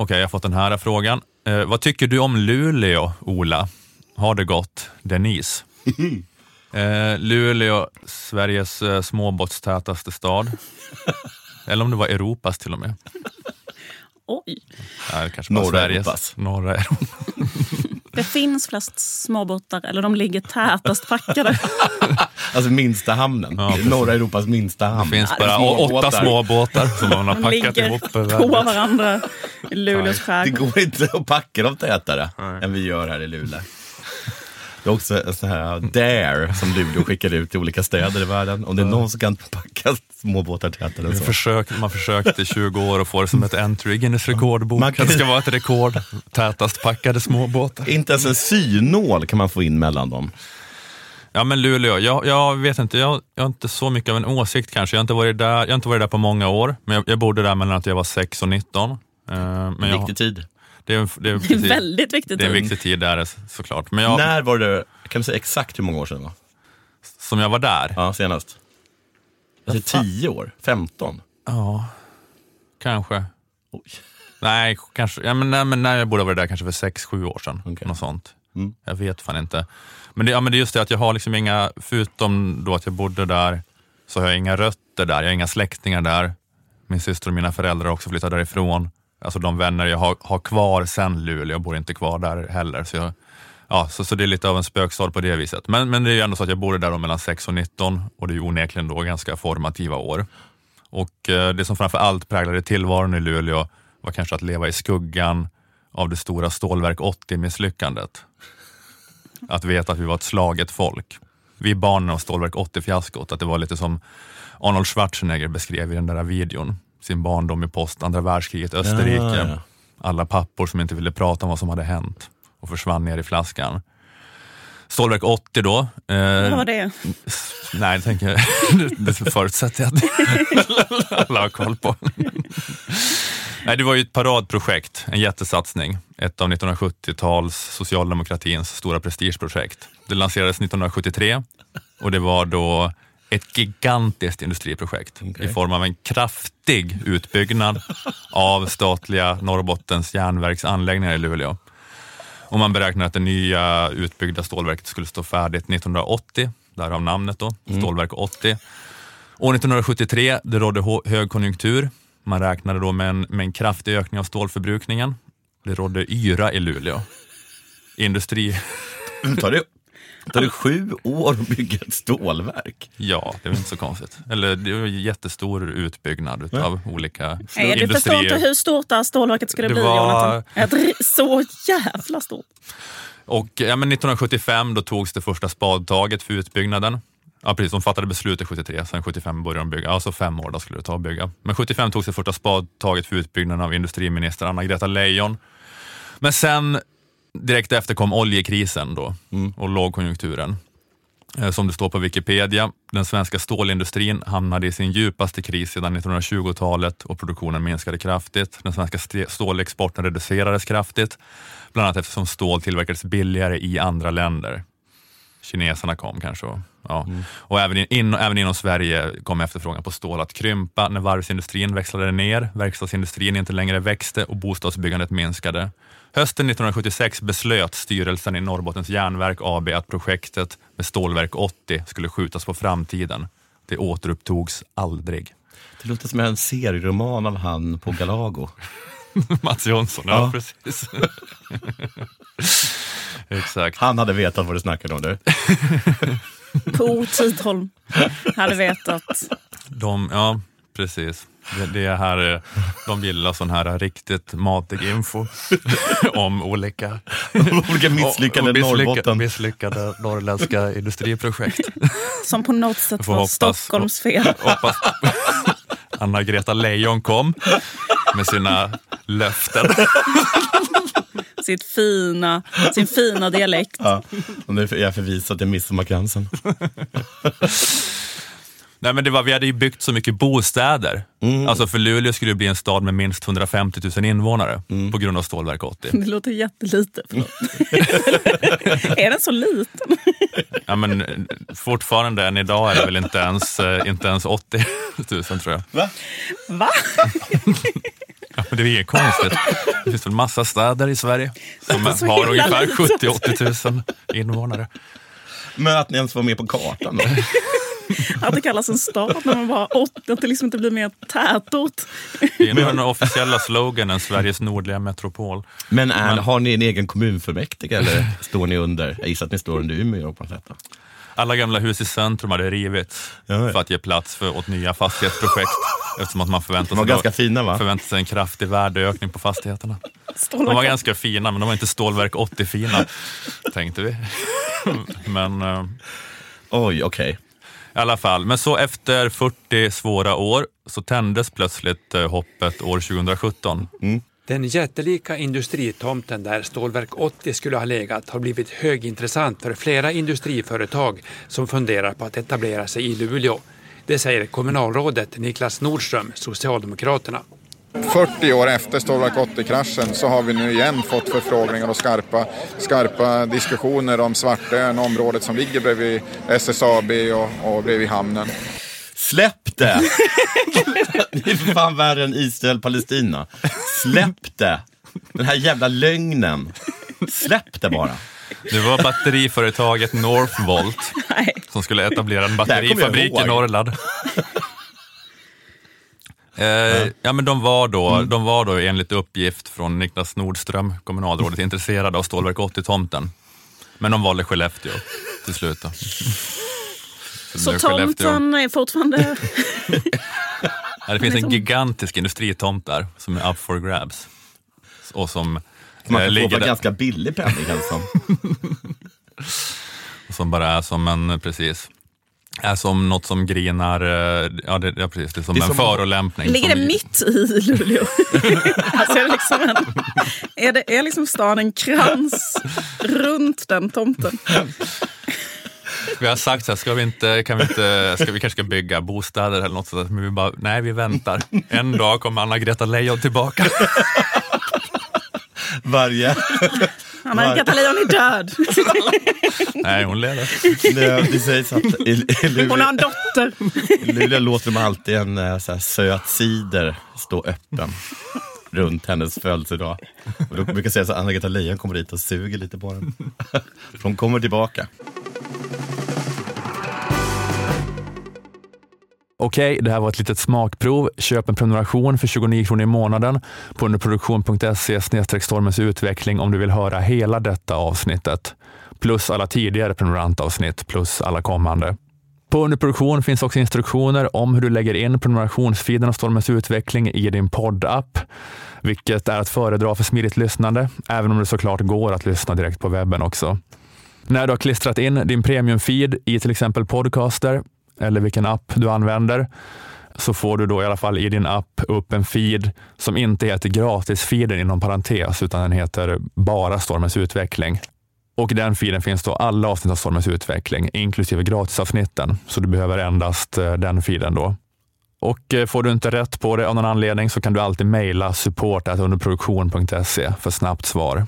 Okej, jag har fått den här frågan. Eh, vad tycker du om Luleå, Ola? Har det gått? Denise. Eh, Luleå, Sveriges eh, småbåtstätaste stad. Eller om det var Europas till och med. Oj. Nej, kanske bara Norra Sveriges. Europas. Norra Europa. Det finns flest småbåtar, eller de ligger tätast packade. Alltså minsta hamnen. Ja. Norra Europas minsta hamn. Det finns bara småbåtar. åtta småbåtar som man har De packat ligger ihop. på över- varandra i Luleås Det skärgård. går inte att packa dem tätare än vi gör här i Luleå. Det är också en sån här dare som Luleå skickar ut till olika städer i världen. Om det är någon som kan packa småbåtar tätare än så. försökt, man försökte i 20 år och få det som ett entry i Guinness rekordbok. Man kan- Det ska vara ett rekord. Tätast packade småbåtar. Inte ens en synål kan man få in mellan dem. Ja men Luleå, jag, jag vet inte, jag, jag har inte så mycket av en åsikt kanske. Jag har inte varit där, jag har inte varit där på många år, men jag, jag bodde där mellan att jag var 6 och 19. Eh, men jag, Viktig tid. det är, en- det är, Det är precis- väldigt viktigt. det är en viktig tid där såklart. Men jag, När var det, kan du säga exakt hur många år sedan det var? som jag var där, Ja, senast. Alltså tio år? 15? ja, kanske. Oj. Nej, kanske, ja, men, nej, men när jag borde ha varit där kanske för 6-7 år sedan. Okej. Något sånt. Mm. Jag vet fan inte. Men det, ja, men det är just det att jag har liksom inga, förutom då att jag bodde där, så har jag inga rötter där. Jag har inga släktingar där. Min syster och mina föräldrar har också flyttat därifrån. Alltså de vänner jag har, har kvar sen Luleå, jag bor inte kvar där heller. Så, jag, ja, så, så det är lite av en spökstad på det viset. Men, men det är ju ändå så att jag bodde där då mellan 6 och 19 och det är ju onekligen då ganska formativa år. Och eh, det som framför allt präglade tillvaron i Luleå var kanske att leva i skuggan av det stora stålverk 80-misslyckandet. Att veta att vi var ett slaget folk. Vi är barnen av stålverk 80-fiaskot, att det var lite som Arnold Schwarzenegger beskrev i den där videon. Sin barndom i post andra världskriget, Österrike. Ja, ja. Alla pappor som inte ville prata om vad som hade hänt och försvann ner i flaskan. Stålverk 80 då. eh, Vad var det? Nej, det tänker jag. Det förutsätter jag att alla har koll på. Nej, det var ju ett paradprojekt, en jättesatsning. Ett av 1970-tals socialdemokratins stora prestigeprojekt. Det lanserades 1973 och det var då ett gigantiskt industriprojekt Okej. i form av en kraftig utbyggnad av statliga Norrbottens järnverksanläggningar i Luleå. Och man beräknar att det nya utbyggda stålverket skulle stå färdigt 1980, därav namnet då, Stålverk 80. År 1973, det rådde högkonjunktur. Man räknade då med en, med en kraftig ökning av stålförbrukningen. Det rådde yra i Luleå. Industri, Tar det, tar det sju år att bygga ett stålverk? ja det var inte så konstigt. Eller det var en jättestor utbyggnad utav olika Nej, du förstår inte hur stort det här stålverket skulle Det bli, var- Jonathan. Ett Så jävla stort. Och ja, men 1975 då togs det första spadtaget för utbyggnaden. Ja, precis, de fattade beslutet 73, sen 75 började de bygga. Alltså fem år då skulle det ta att bygga. Men 75 togs det första spadtaget för utbyggnaden av industriminister Anna-Greta Leijon. Men sen direkt efter kom oljekrisen då och lågkonjunkturen. Eh, Som det står på Wikipedia, den svenska stålindustrin hamnade i sin djupaste kris sedan 1920-talet och produktionen minskade kraftigt. Den svenska st- stålexporten reducerades kraftigt, bland annat eftersom stål tillverkades billigare i andra länder. Kineserna kom kanske. och- Ja. Och även, in, även inom Sverige kom efterfrågan på stål att krympa när varvsindustrin växlade ner, verkstadsindustrin inte längre växte och bostadsbyggandet minskade. Hösten 1976 beslöt styrelsen i Norrbottens järnverk AB att projektet med stålverk 80 skulle skjutas på framtiden. Det återupptogs aldrig. Det låter som en serieroman av han på Galago. Mats Jonsson, ja, Ja. precis. Exakt. Han hade vetat vad du snackade om du. Po Tidholm hade vetat. De, ja, precis. Det, det är här, eh, de gillar sån här riktigt matig info om olika Olika misslyckade och- och misslycka- Norrbotten. Misslyckade norrländska industriprojekt. Som på något sätt var hoppas- Stockholms fel. Hoppas Anna-Greta Leijon kom med sina löften. Sitt fina, sin fina dialekt. Ja, och nu är jag förvisad till Midsommarkransen. Nej, men det var, vi hade ju byggt så mycket bostäder. Alltså för Luleå skulle det bli en stad med minst 150 000 invånare på grund av Stålverk 80. Det låter jättelite. Är den så liten? Ja, men, fortfarande än idag är det väl inte ens, eh, inte ens 80 000 tror jag. Va? Va? Ja, men det är inget konstigt. Det finns väl massa städer i Sverige som är så har ungefär litet. 70-80 000 invånare. Men att ni ens var med på kartan då? Att det kallas en stad när man bara åt, att det liksom inte blir mer tätort. Det är nog den officiella sloganen Sveriges nordliga metropol. Men är, har ni en egen kommunfullmäktige eller står ni under? Jag gissar att ni står under Umeå på något sätt. då. Alla gamla hus i centrum hade rivits för att ge plats för, åt nya fastighetsprojekt eftersom att man förväntar De var sig, ganska fina va? förväntar sig en kraftig värdeökning på fastigheterna. De var ganska fina, men de var inte stålverk 80-fina, tänkte vi. Men eh, Oj, okej. i alla fall, men så efter 40 svåra år så tändes plötsligt eh, hoppet år 2017. Den jättelika industritomten där Stålverk 80 skulle ha legat har blivit högintressant för flera industriföretag som funderar på att etablera sig i Luleå. Det säger kommunalrådet Niklas Nordström, Socialdemokraterna. 40 år efter Stålverk 80-kraschen så har vi nu igen fått förfrågningar och skarpa, skarpa diskussioner om Svartön, området som ligger bredvid SSAB och, och bredvid hamnen. Släpp det! det är för fan värre än Israel-Palestina. Släpp det! Den här jävla lögnen. Släpp det bara. Det var batteriföretaget Northvolt Nej. som skulle etablera en batterifabrik i Norrland. Eh, ja, men de var, då, Mm. de var då enligt uppgift från Niklas Nordström, kommunalrådet, intresserade av Stålverk 80-tomten. Men de valde Skellefteå till slut. Då. det Så tomten är fortfarande... Ja, det finns en gigantisk industritomt där som är up for grabs. Och som, Man eh, kan få ligger för där, ganska billig penning det som. som bara är som en, precis, är som något som grinar, eh, ja, det, ja precis, det är som Det är en som- förolämpning. Ligger som, det mitt i Luleå? alltså är, det liksom en, är, det, är liksom stan en krans runt den tomten? Vi har sagt så här, ska vi inte, kan vi inte, ska vi kanske ska bygga bostäder eller något sådär, men vi bara, nej vi väntar. En dag kommer Anna-Greta Leijon tillbaka. Varje... Anna-Greta Leijon är död. Nej, hon lever. Det, det sägs att i, i Hon Luleå, har en dotter. i Luleå låter de alltid en eh, så här, söt cider stå öppen runt hennes födelsedag. Och då brukar jag säga att Anna-Greta Leijon kommer dit och suger lite på den. För hon kommer tillbaka. Okej, det här var ett litet smakprov. Köp en prenumeration för 29 kronor i månaden på underproduktion.se stormens utveckling om du vill höra hela detta avsnittet. Plus alla tidigare prenumerantavsnitt, plus alla kommande. På underproduktion finns också instruktioner om hur du lägger in prenumerationsfeeden av Stormens utveckling i din poddapp, vilket är att föredra för smidigt lyssnande, även om det såklart går att lyssna direkt på webben också. När du har klistrat in din premiumfeed i till exempel Podcaster eller vilken app du använder så får du då i alla fall i din app upp en feed som inte heter gratisfeeden inom parentes utan den heter bara Stormens utveckling. Och i den feeden finns då alla avsnitt av Stormens utveckling inklusive gratisavsnitten. Så du behöver endast eh, den feeden då. Och eh, får du inte rätt på det av någon anledning så kan du alltid mejla support underproduktion.se för snabbt svar.